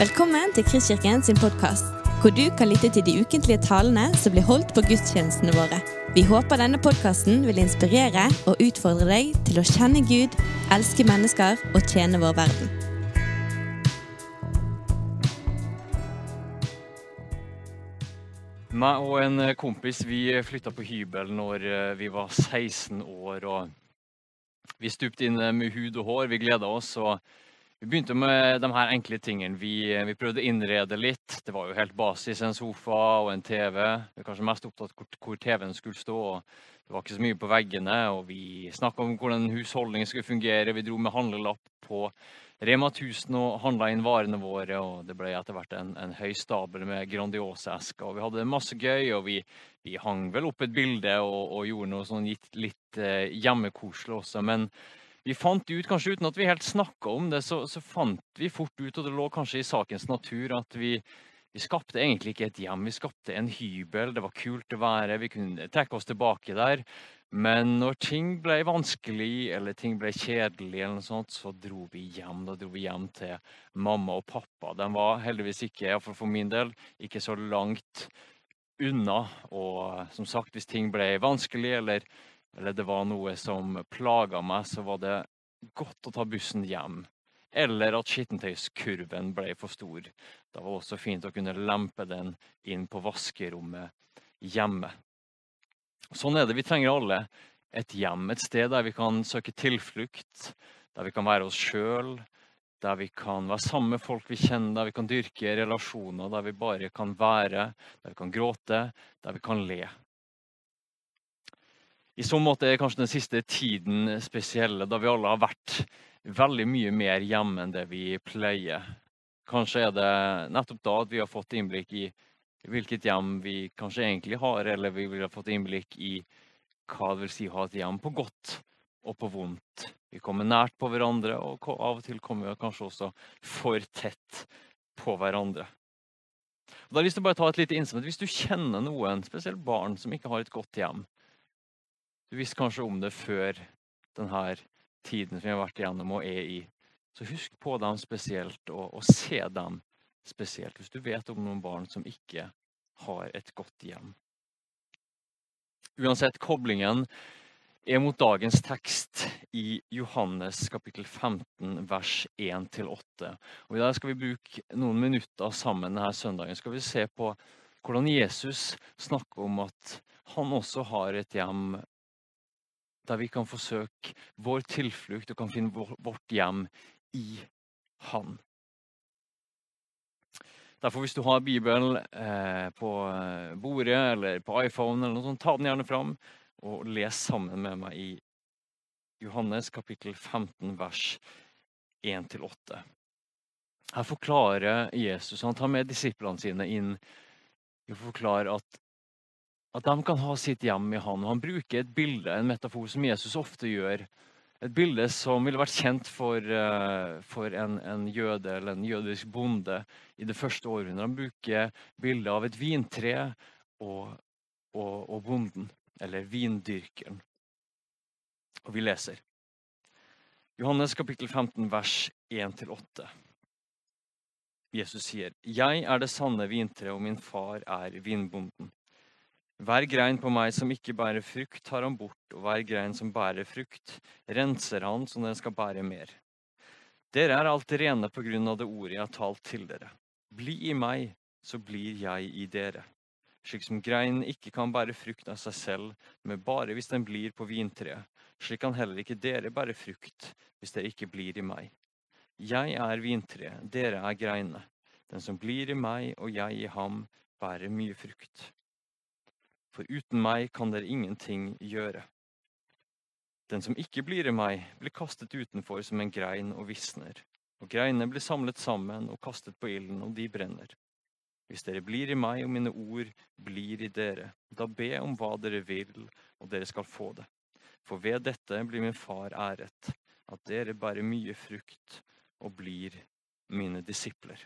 Velkommen til Kristkirken sin podkast, hvor du kan lytte til de ukentlige talene som blir holdt på gudstjenestene våre. Vi håper denne podkasten vil inspirere og utfordre deg til å kjenne Gud, elske mennesker og tjene vår verden. Meg og en kompis vi flytta på hybel når eh, vi var 16 år. og Vi stupte inn eh, med hud og hår. Vi gleda oss. og Vi begynte med de her enkle tingene. Vi, vi prøvde å innrede litt. Det var jo helt basis. En sofa og en TV. Vi var kanskje mest opptatt hvor, hvor TV-en skulle stå. Det var ikke så mye på veggene. og Vi snakka om hvordan husholdningen skulle fungere. Vi dro med handlelapp på Rema 1000 og handla inn varene våre, og det ble etter hvert en, en høy stabel med Grandiosa-esker. og Vi hadde masse gøy, og vi, vi, hang vel opp et bilde og, og gjorde noe sånn litt, litt eh, hjemmekoselig også. Men vi fant ut, kanskje uten at vi helt snakka om det, så, så, fant vi fort ut, og det lå kanskje i sakens natur, at vi, vi skapte egentlig ikke et hjem, vi skapte en hybel. Det var kult å være, vi kunne trekke oss tilbake der. Men når ting ble vanskelig eller ting ble kjedelig, eller noe sånt, så dro vi hjem. Da dro vi hjem til mamma og pappa. De var heldigvis ikke, iallfall for min del, ikke så langt unna. Og som sagt, hvis ting ble vanskelig, eller, eller det var noe som plaga meg, så var det godt å ta bussen hjem. Eller at skittentøyskurven ble for stor. Da var det også fint å kunne lempe den inn på vaskerommet hjemme. Sånn er det. Vi trenger alle et hjem, et sted der vi kan søke tilflukt, der vi kan være oss sjøl, der vi kan være sammen med folk vi kjenner, der vi kan dyrke relasjoner, der vi bare kan være, der vi kan gråte, der vi kan le. I så måte er kanskje den siste tiden spesielle, da vi alle har vært veldig mye mer hjemme enn det vi pleier. Kanskje er det nettopp da at vi har fått innblikk i hvilket hjem vi kanskje egentlig har, eller vi vil ha fått innblikk i hva det vil si å ha et hjem på godt og på vondt. Vi kommer nært på hverandre, og av og til kommer vi kanskje også for tett på hverandre. Og da har jeg lyst til å bare ta et lite innsett. Hvis du kjenner noen, spesielt barn, som ikke har et godt hjem Du visste kanskje om det før denne tiden som vi har vært igjennom og er i. Så husk på dem spesielt, og, og se dem spesielt hvis du vet om noen barn som ikke har et godt hjem. Uansett, koblingen er mot dagens tekst i Johannes kapittel 15 vers 1-8. Og I dag skal vi bruke noen minutter sammen denne søndagen. Skal vi se på hvordan Jesus snakker om at han også har et hjem der vi kan forsøke vår tilflukt og kan finne vårt hjem i Han. Derfor Hvis du har Bibelen eh, på eh, bordet eller på iPhone, eller noe sånt, ta den gjerne fram og les sammen med meg i Johannes kapittel 15, vers 1-8. Her forklarer Jesus Han tar med disiplene sine inn og forklarer at, at de kan ha sitt hjem i Han. og Han bruker et bilde, en metafor, som Jesus ofte gjør et bilde som ville vært kjent for, uh, for en, en, jøde eller en jødisk bonde i det første århundret. Han bruker bildet av et vintre og, og, og bonden, eller vindyrkeren. Og vi leser. Johannes kapittel 15, vers 1-8. Jesus sier, 'Jeg er det sanne vintre, og min far er vinbonden.' Hver grein på meg som ikke bærer frukt, tar han bort, og hver grein som bærer frukt, renser han så den skal bære mer. Dere er alt rene på grunn av det ordet jeg har talt til dere. Bli i meg, så blir jeg i dere. Slik som greinen ikke kan bære frukt av seg selv, men bare hvis den blir på vintreet, slik kan heller ikke dere bære frukt hvis dere ikke blir i meg. Jeg er vintreet, dere er greinene. Den som blir i meg og jeg i ham, bærer mye frukt for uten meg kan dere ingenting gjøre. Den som ikke blir i meg, blir kastet utenfor som en grein og visner. Og greinene blir samlet sammen og kastet på ilden, og de brenner. Hvis dere blir i meg og mine ord blir i dere, da be om hva dere vil, og dere skal få det. For ved dette blir min far æret, at dere bærer mye frukt og blir mine disipler.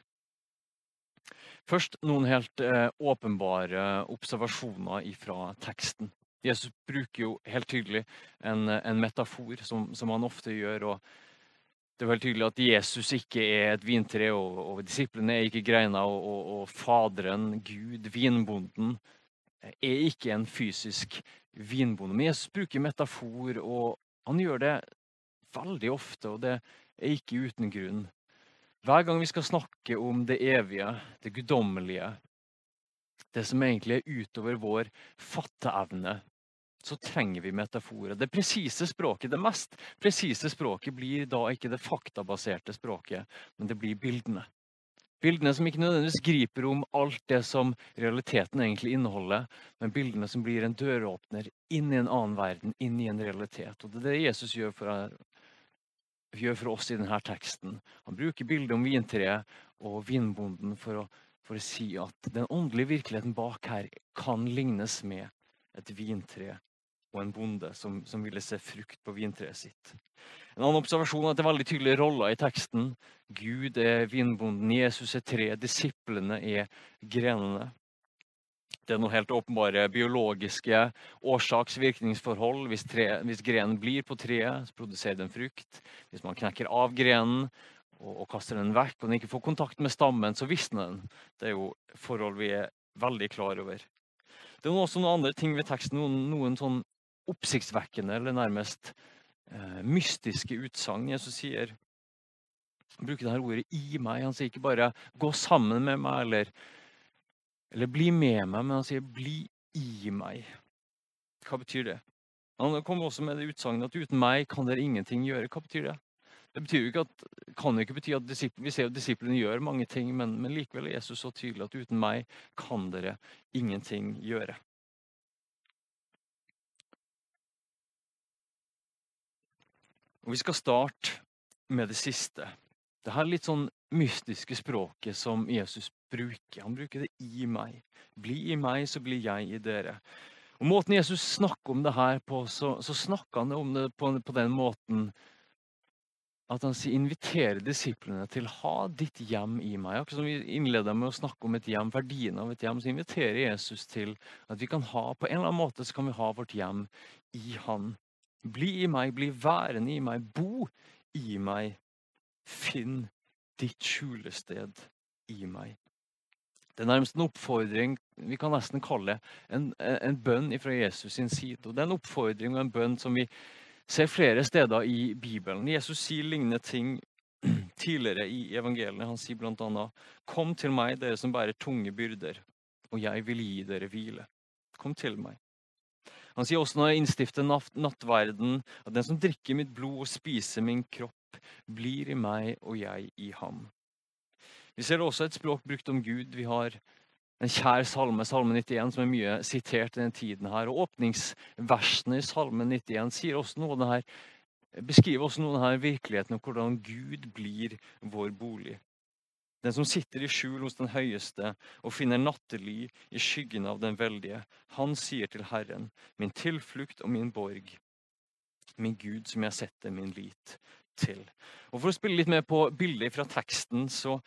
Først noen helt eh, åpenbare observasjoner fra teksten. Jesus bruker jo helt tydelig en, en metafor, som, som, han ofte gjør. og Det er veldig tydelig at Jesus ikke er et vintre, og, og disiplene er ikke greina, og, og, og, Faderen, Gud, vinbonden, er ikke en fysisk vinbonde. Men Jesus bruker metafor, og han gjør det veldig ofte, og det er ikke uten grunn. Hver gang vi skal snakke om det evige, det guddommelige, det som egentlig er utover vår fatteevne, så trenger vi metaforer. Det presise språket, det mest presise språket blir da ikke det faktabaserte språket, men det blir bildene. Bildene som ikke nødvendigvis griper om alt det som realiteten egentlig inneholder, men bildene som blir en døråpner inn i en annen verden, inn i en realitet. Og Det er det Jesus gjør for, gjør for oss i denne teksten. Han bruker bildet om vintreet og vinbonden for å, for å si at den åndelige virkeligheten bak her kan lignes med et vintre og en bonde som, som, ville se frukt på vintreet sitt. En annen observasjon er at det er veldig tydelige roller i teksten. Gud er vinbonden, Jesus er tre, disiplene er grenene. Det er noen helt åpenbare biologiske årsaks-virkningsforhold. Hvis, hvis, grenen blir på treet, så produserer den frukt. Hvis man knekker av grenen og, og, kaster den vekk, og den ikke får kontakt med stammen, så visner den. Det er jo forhold vi er veldig klar over. Det er også noen andre ting ved teksten, noen, noen sånn oppsiktsvekkende eller nærmest eh, mystiske utsagn. Jesus sier bruker dette ordet 'i meg'. Han sier ikke bare 'gå sammen med meg' eller, eller 'bli med meg', men han sier 'bli i meg'. Hva betyr det? Han kommer også med det utsagnet at 'uten meg kan dere ingenting gjøre'. Hva betyr det? Det betyr jo ikke at, kan jo ikke bety at Vi ser at disiplene gjør mange ting, men, men likevel er Jesus så tydelig at 'uten meg kan dere ingenting gjøre'. Og Vi skal starte med det siste. Dette er litt sånn mystiske språket som Jesus bruker. Han bruker det 'i meg'. Bli i meg, så blir jeg i dere. Og Måten Jesus snakker om det her på, så, så snakker han om det på, på den måten at han sier inviterer disiplene til ha ditt hjem i meg. Akkurat som vi innleder med å snakke om et hjem, verdien av et hjem, så inviterer Jesus til at vi kan ha, på en eller annen måte så kan vi ha vårt hjem i Han. Bli i meg, bli værende i meg, bo i meg. Finn ditt skjulested i meg. Det er nærmest en oppfordring, vi kan nesten kalle det en, en bønn fra Jesus sin side. Og Det er en oppfordring og en bønn som vi ser flere steder i Bibelen. Jesus sier lignende ting tidligere i evangeliet. Han sier bl.a.: Kom til meg, dere som bærer tunge byrder, og jeg vil gi dere hvile. Kom til meg. Han sier også når jeg innstifter nattverden, at den som drikker mitt blod og spiser min kropp, blir i meg og jeg i ham. Vi ser også et språk brukt om Gud. Vi har en kjær salme, salme 91, som er mye sitert i den tiden. her. Og Åpningsversene i salme 91 sier også noe av det her, beskriver også noe av denne virkeligheten om hvordan Gud blir vår bolig. Den som sitter i skjul hos den høyeste og finner nattely i skyggen av den veldige, han sier til Herren, min tilflukt og min borg, min Gud som jeg setter min lit til. Og For å spille litt mer på bildet fra teksten, så,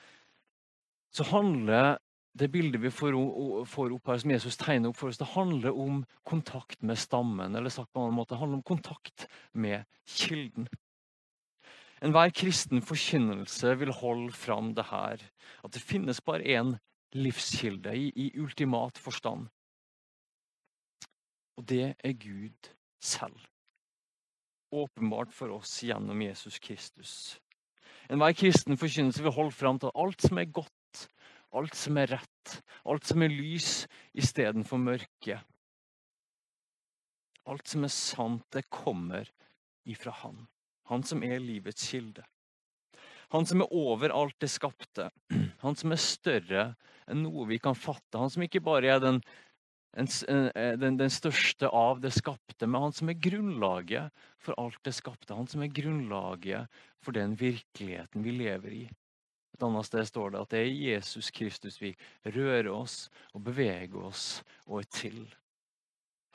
så handler det bildet vi får, opp her, som Jesus tegner opp for oss, det handler om kontakt med stammen. Eller sagt på en annen måte, det handler om kontakt med kilden. Enhver kristen forkynnelse vil holde fram det her. At det finnes bare én livskilde i, i ultimat forstand. Og det er Gud selv. Åpenbart for oss gjennom Jesus Kristus. Enhver kristen forkynnelse vil holde fram til alt som er godt, alt som er rett, alt som er lys istedenfor mørke. Alt som er sant, det kommer ifra Han. Han som er livets kilde. Han som er over alt det skapte. Han som er større enn noe vi kan fatte. Han som ikke bare er den, den, den, største av det skapte, men han som er grunnlaget for alt det skapte. Han som er grunnlaget for den virkeligheten vi lever i. Et annet sted står det at det er Jesus Kristus vi rører oss og beveger oss og er til.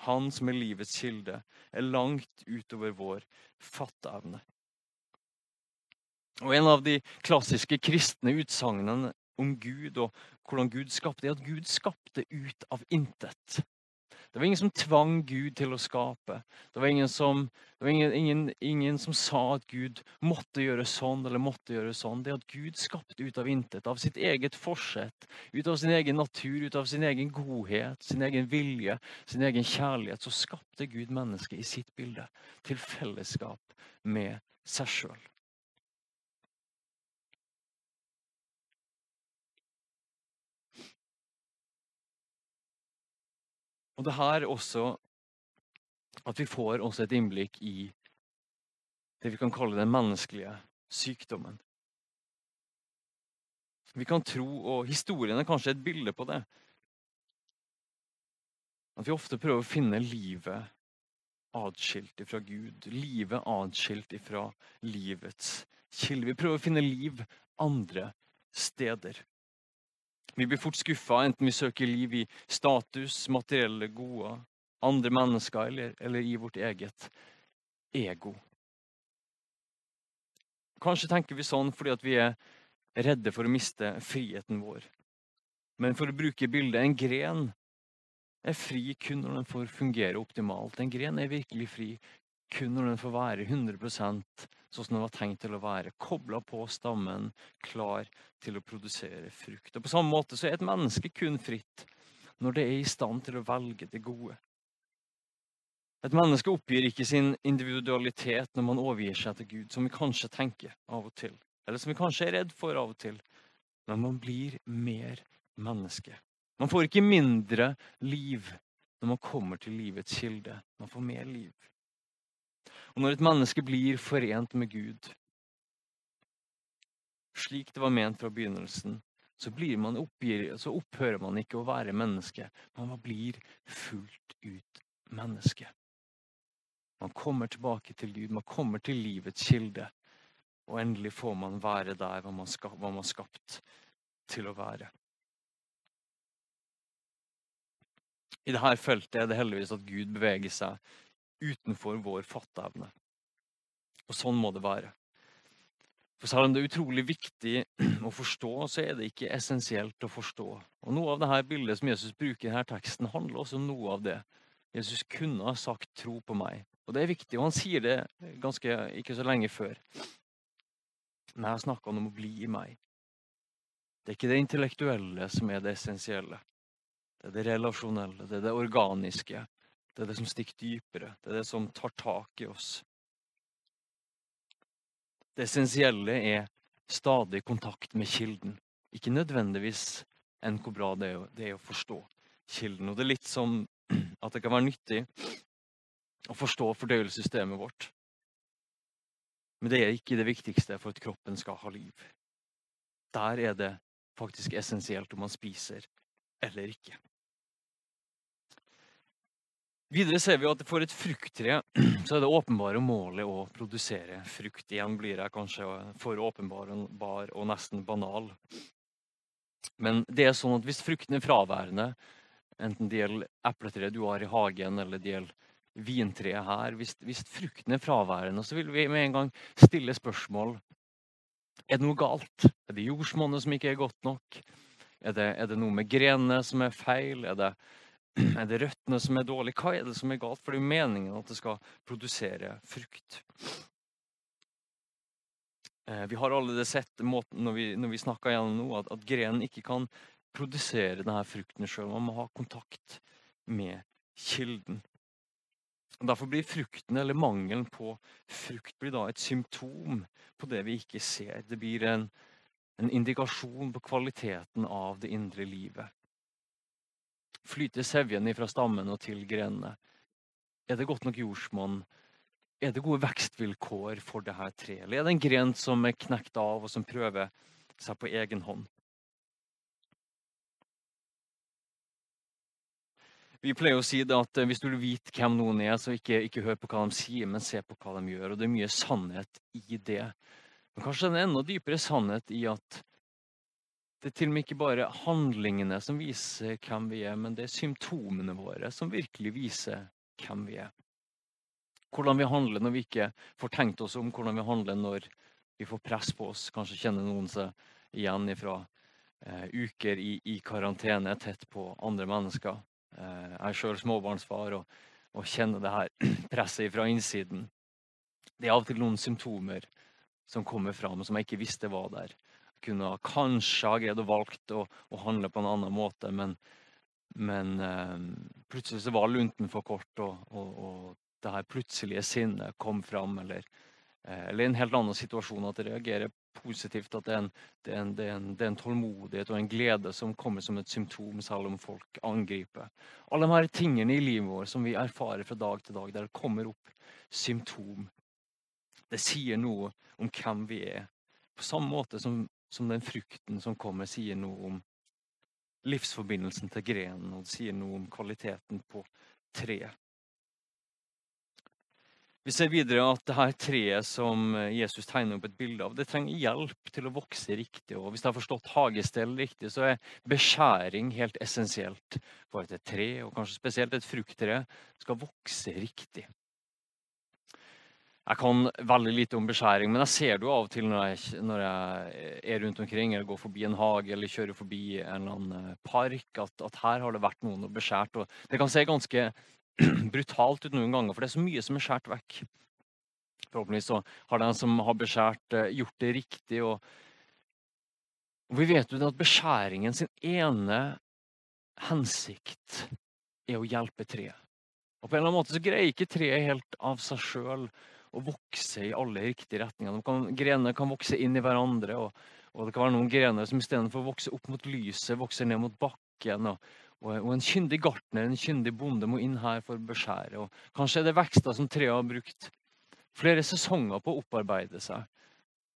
Han som er livets kilde, er langt utover vår fatteevne. Og En av de klassiske kristne utsagnene om Gud og hvordan Gud skapte, er at Gud skapte ut av intet. Det var ingen som tvang Gud til å skape. Det var ingen som, var ingen, ingen, ingen som sa at Gud måtte gjøre sånn eller måtte gjøre sånn. Det at Gud skapte ut av intet, av sitt eget forsett, ut av sin egen natur, ut av sin egen godhet, sin egen vilje, sin egen kjærlighet, så skapte Gud mennesket i sitt bilde til fellesskap med seg sjøl. Og det her også at vi får også et innblikk i det vi kan kalle den menneskelige sykdommen. Vi kan tro, og historien er kanskje et bilde på det, at vi ofte prøver å finne livet atskilt ifra Gud. Livet atskilt ifra livets kilde. Vi prøver å finne liv andre steder. Vi blir fort skuffa enten vi søker liv i status, materielle gode, andre mennesker eller, eller i vårt eget ego. Kanskje tenker vi sånn fordi vi er redde for å miste friheten vår. Men for å bruke bildet en gren er fri kun når den får fungere optimalt. En gren er virkelig fri kun når den får være 100% sånn som den var tenkt til å være. Kobla på stammen, klar til å produsere frukt. Og På samme måte så er et menneske kun fritt når det er i stand til å velge det gode. Et menneske oppgir ikke sin individualitet når man overgir seg til Gud, som vi kanskje tenker av og til, eller som vi kanskje er redd for av og til. Men man blir mer menneske. Man får ikke mindre liv når man kommer til livets kilde. Man får mer liv. Og når et menneske blir forent med Gud, slik det var ment fra begynnelsen, så, man oppgir, så opphører man ikke å være menneske. Man blir fullt ut menneske. Man kommer tilbake til Gud, man kommer til livets kilde. Og endelig får man være der hva man, skap, hva man skapt til å være. I dette feltet er det heldigvis at Gud beveger seg utenfor vår fatteevne. Og sånn må det være. For selv om det er utrolig viktig å forstå, så er det ikke essensielt å forstå. Og Noe av dette bildet som Jesus bruker i denne teksten, handler også om noe av det. Jesus kunne ha sagt 'tro på meg'. Og Det er viktig, og han sier det ganske ikke så lenge før. Men jeg snakker om å bli i meg. Det er ikke det intellektuelle som er det essensielle. Det er det relasjonelle, det er det organiske. Det er det som stikker dypere. Det er det som tar tak i oss. Det essensielle er stadig kontakt med kilden. Ikke nødvendigvis enn hvor bra det er, det er, å forstå kilden. Og det er litt som at det kan være nyttig å forstå fordøyelsessystemet vårt. Men det er ikke det viktigste for at kroppen skal ha liv. Der er det faktisk essensielt om man spiser eller ikke. Videre ser vi at for et frukttre så er det åpenbare målet å produsere frukt. Igjen blir jeg kanskje for åpenbar og nesten banal. Men det er sånn at hvis frukten er fraværende, enten det gjelder epletreet du har i hagen, eller det gjelder vintreet her hvis, hvis, frukten er fraværende, så vil vi med en gang stille spørsmål Er det noe galt. Er det jordsmonnet som ikke er godt nok? Er det, er det noe med grenene som er feil? Er det er det røttene som er dårlige? Hva er det som er galt? For det er jo meningen at det skal produsere frukt. Eh, vi har allerede sett måten når vi, når vi snakker gjennom nå, at, at grenen ikke kan produsere denne frukten sjøl. Man må ha kontakt med kilden. Derfor blir frukten, eller mangelen på frukt, blir da et symptom på det vi ikke ser. Det blir en, en indikasjon på kvaliteten av det indre livet flyter sevjen fra stammen og til grenene? Er det godt nok jordsmonn? Er det gode vekstvilkår for dette treet? Eller er det en gren som er knekt av, og som prøver seg på egen hånd? Vi pleier å si at eh, hvis du vil vite hvem noen er, så ikke, ikke hør på hva de sier, men se på hva de gjør. Og det er mye sannhet i det. Men kanskje det er en enda dypere sannhet i at det er til og med ikke bare handlingene som viser hvem vi er, men det er symptomene våre som virkelig viser hvem vi er. Hvordan vi handler når vi ikke får tenkt oss om, hvordan vi handler når vi får press på oss. Kanskje kjenner noen seg igjen fra eh, uker i, i, karantene tett på andre mennesker. Jeg er sjøl småbarnsfar og, og, kjenner det her presset fra innsiden. Det er av og til noen symptomer som kommer fram som jeg ikke visste var der. Kunne kanskje ha greid å valgt å, å, handle på en annen måte, men, men eh, plutselig så var lunten for kort, og, og, og det her plutselige sinnet kom fram. Eller, eh, eller en helt annen situasjon, at det reagerer positivt. At det er, en, det, er en, det, er en, det er, en, tålmodighet og en glede som kommer som et symptom, selv om folk angriper. Alle de her tingene i livet vårt som vi erfarer fra dag til dag, der det kommer opp symptom. Det sier noe om hvem vi er. På samme måte som, som den frukten som kommer, sier noe om livsforbindelsen til grenen, og det sier noe om kvaliteten på treet. Vi ser videre at det her treet som Jesus tegner opp et bilde av, det trenger hjelp til å vokse riktig. og Hvis jeg har forstått hagestell riktig, så er beskjæring helt essensielt for at et tre, og kanskje spesielt et frukttre, skal vokse riktig. Jeg kan veldig lite om beskjæring, men jeg ser det jo av og til når jeg, når jeg, er rundt omkring eller går forbi en hage eller kjører forbi en eller annen eh, park, at, at her har det vært noen og beskjært. Og det kan se ganske brutalt ut noen ganger, for det er så mye som er skåret vekk. Forhåpentligvis så har den som har beskjært, eh, gjort det riktig. Og, og vi vet jo at beskjæringen sin ene hensikt er å hjelpe treet. Og på en eller annen måte så greier ikke treet helt av seg sjøl å vokse i alle riktige retninger. Kan, grenene kan vokse inn i hverandre, og, og det kan være noen grener som istedenfor å vokse opp mot lyset, vokser ned mot bakken. Og, og, en kyndig gartner, en kyndig bonde, må inn her for å beskjære. Og kanskje er det vekster som treet har brukt flere sesonger på å opparbeide seg,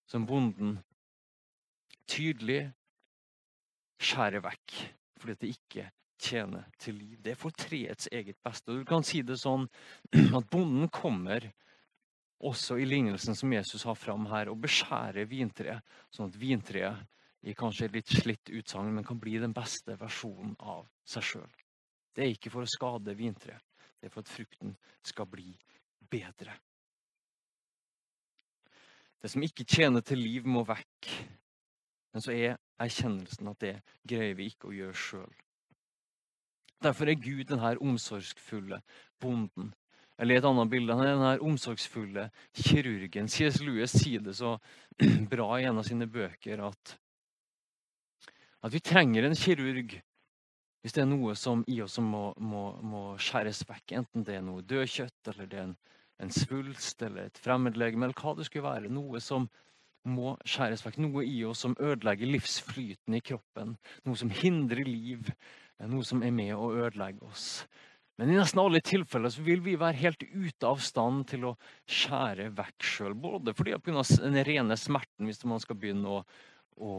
som bonden tydelig skjærer vekk fordi det ikke tjener til liv. Det er for treets eget beste. Og du kan si det sånn at bonden kommer også i lignelsen som Jesus har fram her, å beskjære vintreet, sånn at vintreet i kanskje litt slitt utsagn, men kan bli den beste versjonen av seg sjøl. Det er ikke for å skade vintreet, det er for at frukten skal bli bedre. Det som ikke tjener til liv, må vekk. Men så er erkjennelsen at det greier vi ikke å gjøre sjøl. Derfor er Gud denne omsorgsfulle bonden eller i et annet bilde. Han er den her omsorgsfulle kirurgen. C.S. Lewis sier det så bra i en av sine bøker at, at vi trenger en kirurg hvis det er noe som i oss som må, må, må skjæres vekk. Enten det er noe dødkjøtt, eller det er en, en svulst eller et fremmedlegeme, eller hva det skulle være. Noe som må skjæres vekk. Noe i oss som ødelegger livsflyten i kroppen. Noe som hindrer liv. Noe som er med å ødelegge oss. Men i nesten alle tilfeller så vil vi være helt ute av stand til å skjære vekk sjøl. Både fordi pga. den rene smerten hvis man skal begynne å, å,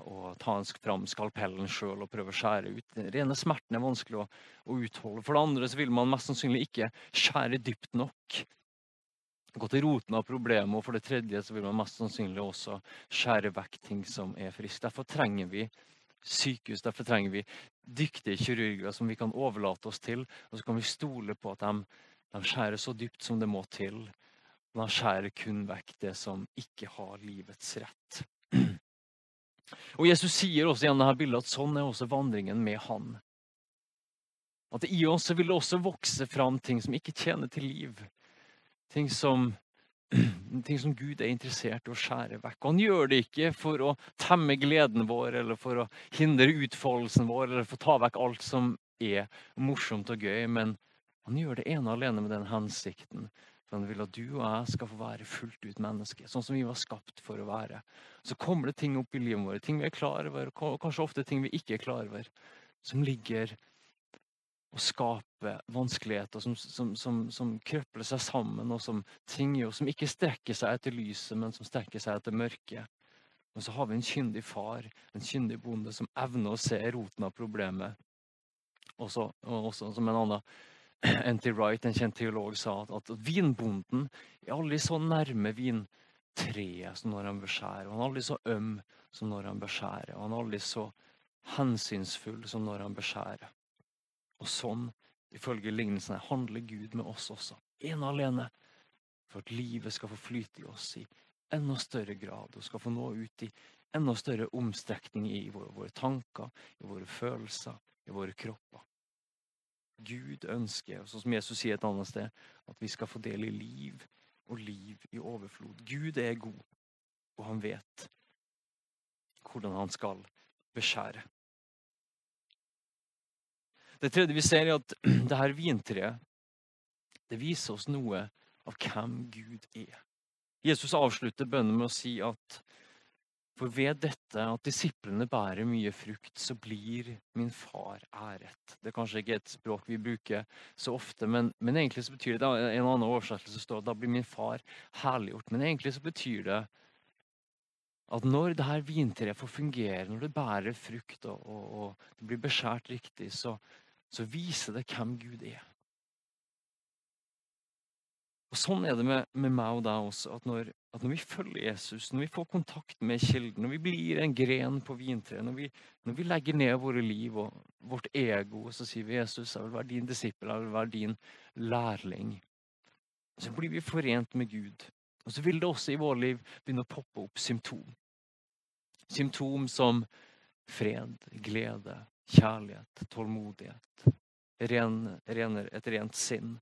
å ta fram skalpellen sjøl og prøve å skjære ut. Den rene smerten er vanskelig å, å, utholde. For det andre så vil man mest sannsynlig ikke skjære dypt nok. Gå til roten av problemet. Og for det tredje så vil man mest sannsynlig også skjære vekk ting som er friskt. Derfor trenger vi sykehus. Derfor trenger vi dyktige kirurger som vi kan overlate oss til. Og så kan vi stole på at de, de skjærer så dypt som det må til. Og de skjærer kun vekk det som ikke har livets rett. Og Jesus sier også gjennom dette bildet at sånn er også vandringen med Han. At i oss vil det også vokse fram ting som ikke tjener til liv. Ting som ting som Gud er interessert i å skjære vekk. Og han gjør det ikke for å temme gleden vår eller for å hindre utfoldelsen vår eller for å ta vekk alt som er morsomt og gøy, men han gjør det ene alene med den hensikten. For han vil at du og jeg skal få være fullt ut menneske, sånn som vi var skapt for å være. Så kommer det ting opp i livet vårt, ting vi er klar over, og kanskje ofte ting vi ikke er klar over, som ligger å skape vanskeligheter som, som, som, som, krøpler seg sammen, og som tinger, og som ikke strekker seg etter lyset, men som strekker seg etter mørket. Og så har vi en kyndig far, en kyndig bonde, som evner å se roten av problemet. Også, og også som en annen N.T. Wright, en kjent teolog, sa at, at vinbonden er aldri så nærme vintreet som når han beskjærer. Han er aldri så øm som når han beskjærer. Og han er aldri så hensynsfull som når han beskjærer. Og sånn, ifølge lignelsene, handler Gud med oss også. Ene alene. For at livet skal få flyte i oss i enda større grad, og skal få nå ut i enda større omstrekning i våre, våre tanker, i våre følelser, i våre kropper. Gud ønsker, og som Jesus sier et annet sted, at vi skal få del i liv og liv i overflod. Gud er god, og han vet hvordan han skal beskjære. Det tredje vi ser, er at det her vintreet det viser oss noe av hvem Gud er. Jesus avslutter bønnen med å si at for ved dette at disiplene bærer mye frukt, så blir min far æret. Det er kanskje ikke et språk vi bruker så ofte, men, men egentlig så betyr det en annen oversettelse står da blir min far herliggjort. Men egentlig så betyr det at når det her vintreet får fungere, når det bærer frukt og, og, og det blir beskjært riktig, så, så viser det hvem Gud er. Og Sånn er det med, med meg og deg også. at når, at når, vi følger Jesus, når vi får kontakt med kilden, når vi blir en gren på vintreet, når, når, vi legger ned våre liv og vårt ego, og så sier vi Jesus, jeg vil være din disippel, jeg vil være din lærling, så blir vi forent med Gud. Og så vil det også i vårt liv begynne å poppe opp symptom. Symptom som fred, glede, kjærlighet, tålmodighet, ren, rener, et rent sinn.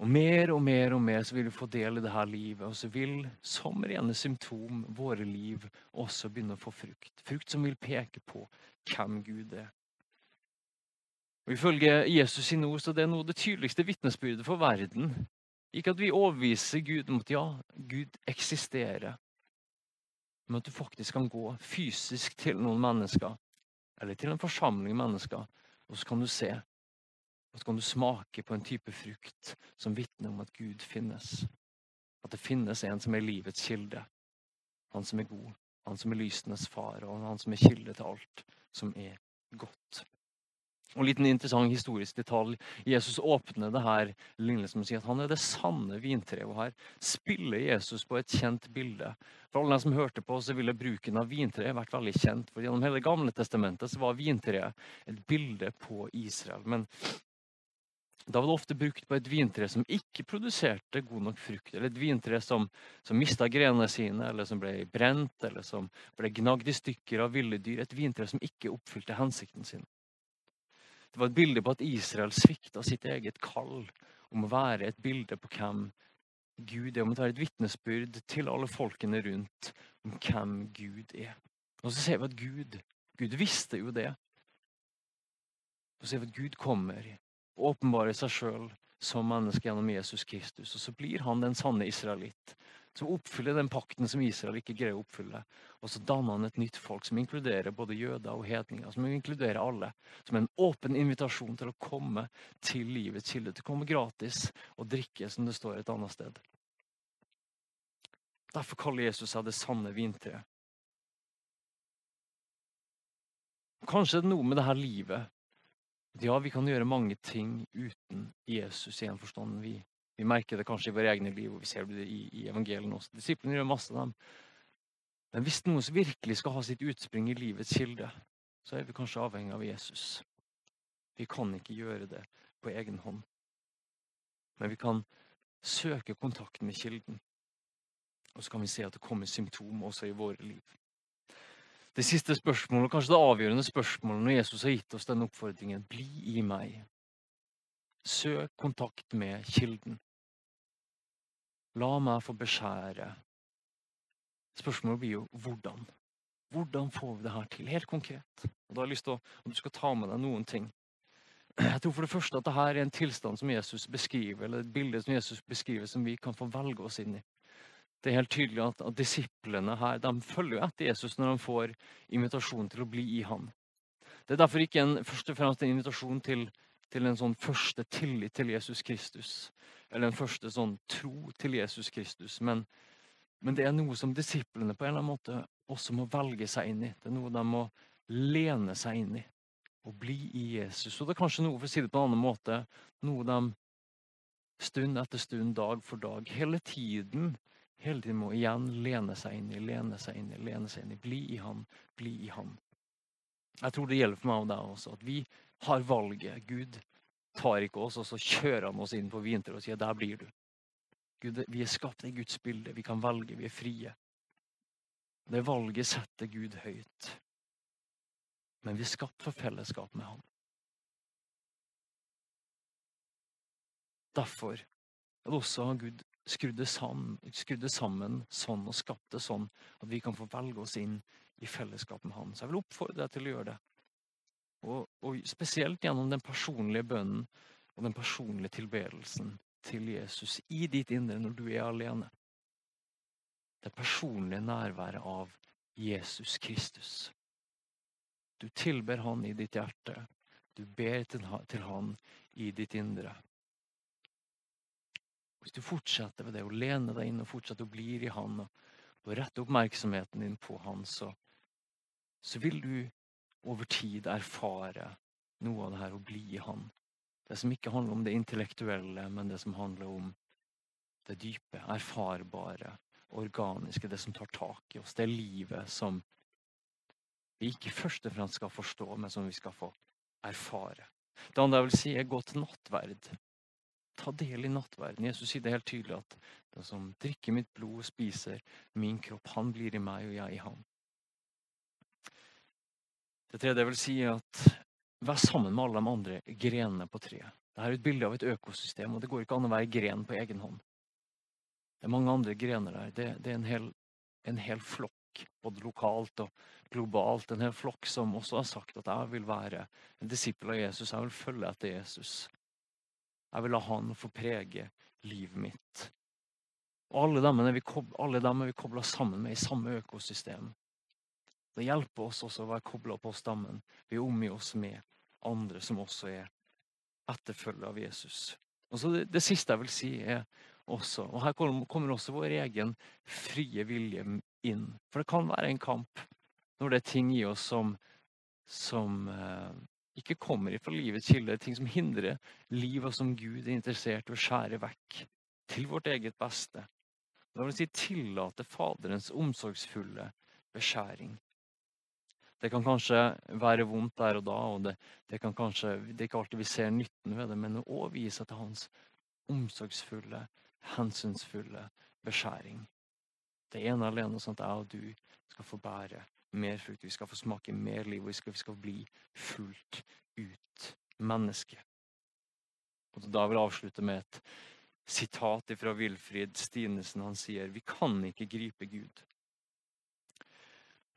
Og mer og mer og mer så vil vi få del i dette livet, og så vil som rene symptom våre liv også begynne å få frukt. Frukt som vil peke på hvem Gud er. Og Ifølge Jesus sin ord så det er noe det tydeligste vitnesbyrdet for verden. Ikke at vi overbeviser Gud om at ja, Gud eksisterer, men at du faktisk kan gå fysisk til noen mennesker, eller til en forsamling mennesker, og så kan du se og så kan du smake på en type frukt som vitner om at Gud finnes. At det finnes en som er livets kilde. Han som er god, han som er lysenes far, og han som er kilde til alt som er godt. Og En liten interessant historisk detalj. Jesus åpner det her lignelsen med å si at han er det sanne vintreet. Og her spiller Jesus på et kjent bilde. For alle som hørte på, så ville bruken av vintreet vært veldig kjent. For Gjennom hele Gamle testamentet så var vintreet et bilde på Israel. Men da var det ofte brukt på et vintre som ikke produserte god nok frukt. Eller et vintre som, som mista grenene sine, eller som ble brent, eller som ble gnagd i stykker av ville dyr. Et vintre som ikke oppfylte hensikten sin. Det var et bilde på at Israel svikta sitt eget kall om å være et bilde på hvem Gud er. Om å være et vitnesbyrd til alle folkene rundt om hvem Gud er. Og så ser vi at Gud, Gud visste jo det. Og så ser vi at Gud kommer åpenbarer seg sjøl som menneske gjennom Jesus Kristus. Og så blir han den sanne israelitt, som oppfyller den pakten som Israel ikke greier å oppfylle. Og så danner han et nytt folk som inkluderer både jøder og hedninger. Som inkluderer alle. Som en åpen invitasjon til å komme til livets kilde. Til å komme gratis og drikke, som det står et annet sted. Derfor kaller Jesus seg det sanne vintreet. Kanskje det er noe med det her livet ja, vi kan gjøre mange ting uten Jesus i en forstand. Vi, vi merker det kanskje i våre egne liv, og vi ser det i, i evangeliene også. Disiplene gjør masse av dem. Men hvis noen som virkelig skal ha sitt utspring i livets kilde, så er vi kanskje avhengig av Jesus. Vi kan ikke gjøre det på egen hånd. Men vi kan søke kontakt med kilden. Og så kan vi se at det kommer symptom også i våre liv det siste spørsmålet, og kanskje det avgjørende spørsmålet når Jesus har gitt oss denne oppfordringen. Bli i meg. Søk kontakt med kilden. La meg få beskjære. Spørsmålet blir jo hvordan. Hvordan får vi det her til? Helt konkret. Og da har jeg lyst til at du skal ta med deg noen ting. Jeg tror for det første at dette er en tilstand som Jesus beskriver, eller et bilde som Jesus beskriver, som vi kan få velge oss inn i. Det er helt tydelig at, at disiplene her de følger etter Jesus når de får invitasjon til å bli i ham. Det er derfor ikke en, først og fremst en invitasjon til, til en sånn første tillit til Jesus Kristus. Eller en første sånn tro til Jesus Kristus. Men, men det er noe som disiplene på en eller annen måte også må velge seg inn i. Det er noe de må lene seg inn i. Og bli i Jesus. Og det er kanskje noe for å si det på en annen måte, noe de stund etter stund, dag for dag, hele tiden Hele tiden må igjen lene seg inn i, lene seg inn i, lene seg inn i. Bli i Han, bli i Han. Jeg tror det gjelder for meg og deg også, at vi har valget. Gud tar ikke oss, og så kjører han oss inn på vinter og sier 'der blir du'. Gud, vi er skapt i Guds bilde. Vi kan velge. Vi er frie. Det valget setter Gud høyt. Men vi er skapt for fellesskap med Han. Derfor har også Gud skrudd det sammen, sånn og skapt det sånn at vi kan få velge oss inn i fellesskap med Han. Så jeg vil oppfordre deg til å gjøre det. Og, og spesielt gjennom den personlige bønnen og den personlige tilbedelsen til Jesus i ditt indre når du er alene. Det personlige nærværet av Jesus Kristus. Du tilber Han i ditt hjerte. Du ber til Han i ditt indre. Hvis du fortsetter ved det å lene deg inn og fortsetter å bli i Han og rette oppmerksomheten din på Han, så, så vil du over tid erfare noe av det her å bli Han. Det som ikke handler om det intellektuelle, men det som handler om det dype, erfarbare, organiske, det som tar tak i oss. Det livet som vi ikke først og fremst skal forstå, men som vi skal få erfare. Det andre jeg vil si, er gå til nattverd ta del i nattverden. Jesus sier det helt tydelig at den som drikker mitt blod og spiser min kropp, han blir i meg og jeg i ham. Det tredje vil si at vær sammen med alle de andre grenene på treet. Dette er et bilde av et økosystem, og det går ikke an å være gren på egen hånd. Det er mange andre grener der. Det, det er en hel, en hel, flokk, både lokalt og globalt. En hel flokk som også har sagt at jeg vil være en disippel av Jesus. Jeg vil følge etter Jesus. Jeg vil la han få prege livet mitt. Og alle dem er vi, alle dem er vi kobla sammen med i samme økosystem. Det hjelper oss også å være kobla på stammen. Vi omgir oss med andre som også er etterfølgere av Jesus. Og så det, det, siste jeg vil si, er også Og her kommer også vår egen frie vilje inn. For det kan være en kamp når det er ting i oss som, som eh, ikke kommer ifra livets kilde, ting som hindrer livet som Gud er interessert i å skjære vekk til vårt eget beste. Det vil si tillate Faderens omsorgsfulle beskjæring. Det kan kanskje være vondt der og da, og det, det, kan kanskje, det er ikke alltid vi ser nytten ved det, men å vise til hans omsorgsfulle, hensynsfulle beskjæring. Det ene alene sånn at jeg og du skal få bære mer frukt, vi skal få smake mer liv, og vi skal, vi skal bli fullt ut menneske. Og Da vil jeg avslutte med et sitat fra Wilfrid Stinesen. Han sier vi kan ikke gripe Gud.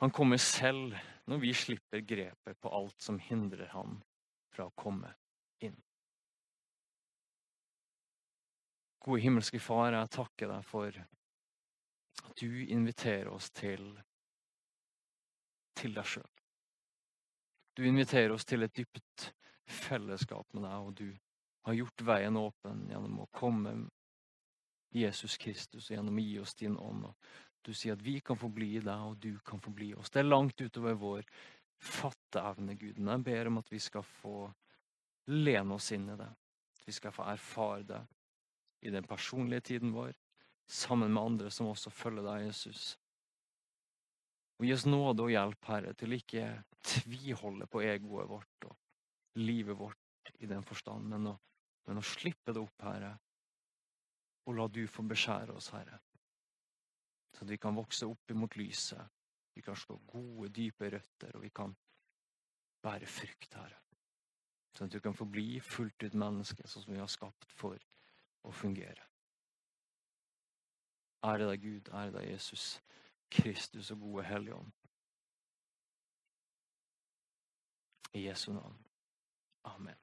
Han kommer selv når vi slipper grepet på alt som hindrer ham fra å komme inn. Gode himmelske Far, jeg takker deg for at du inviterer oss til til deg sjøl. Du inviterer oss til et dypt fellesskap med deg, og du har gjort veien åpen gjennom å komme Jesus Kristus og gjennom å gi oss din ånd. Og du sier at vi kan få bli i deg, og du kan få bli oss. Det er langt utover vår fatteevne, Gud. Men jeg ber om at vi skal få lene oss inn i det. At vi skal få erfare det i den personlige tiden vår, sammen med andre som også følger deg, Jesus. Og gi oss nåde og hjelp, Herre, til ikke tviholde på egoet vårt og livet vårt i den forstand, men å, men å slippe det opp, Herre, og la du få beskjære oss, Herre. Så at vi kan vokse opp imot lyset, vi kan slå gode, dype røtter, og vi kan bære frukt, Herre. Sånn at du kan få bli fullt ut menneske, sånn som vi har skapt for å fungere. Ære deg, Gud, ære deg, Jesus. Kristus og gode Helligånd. I Jesu navn. Amen.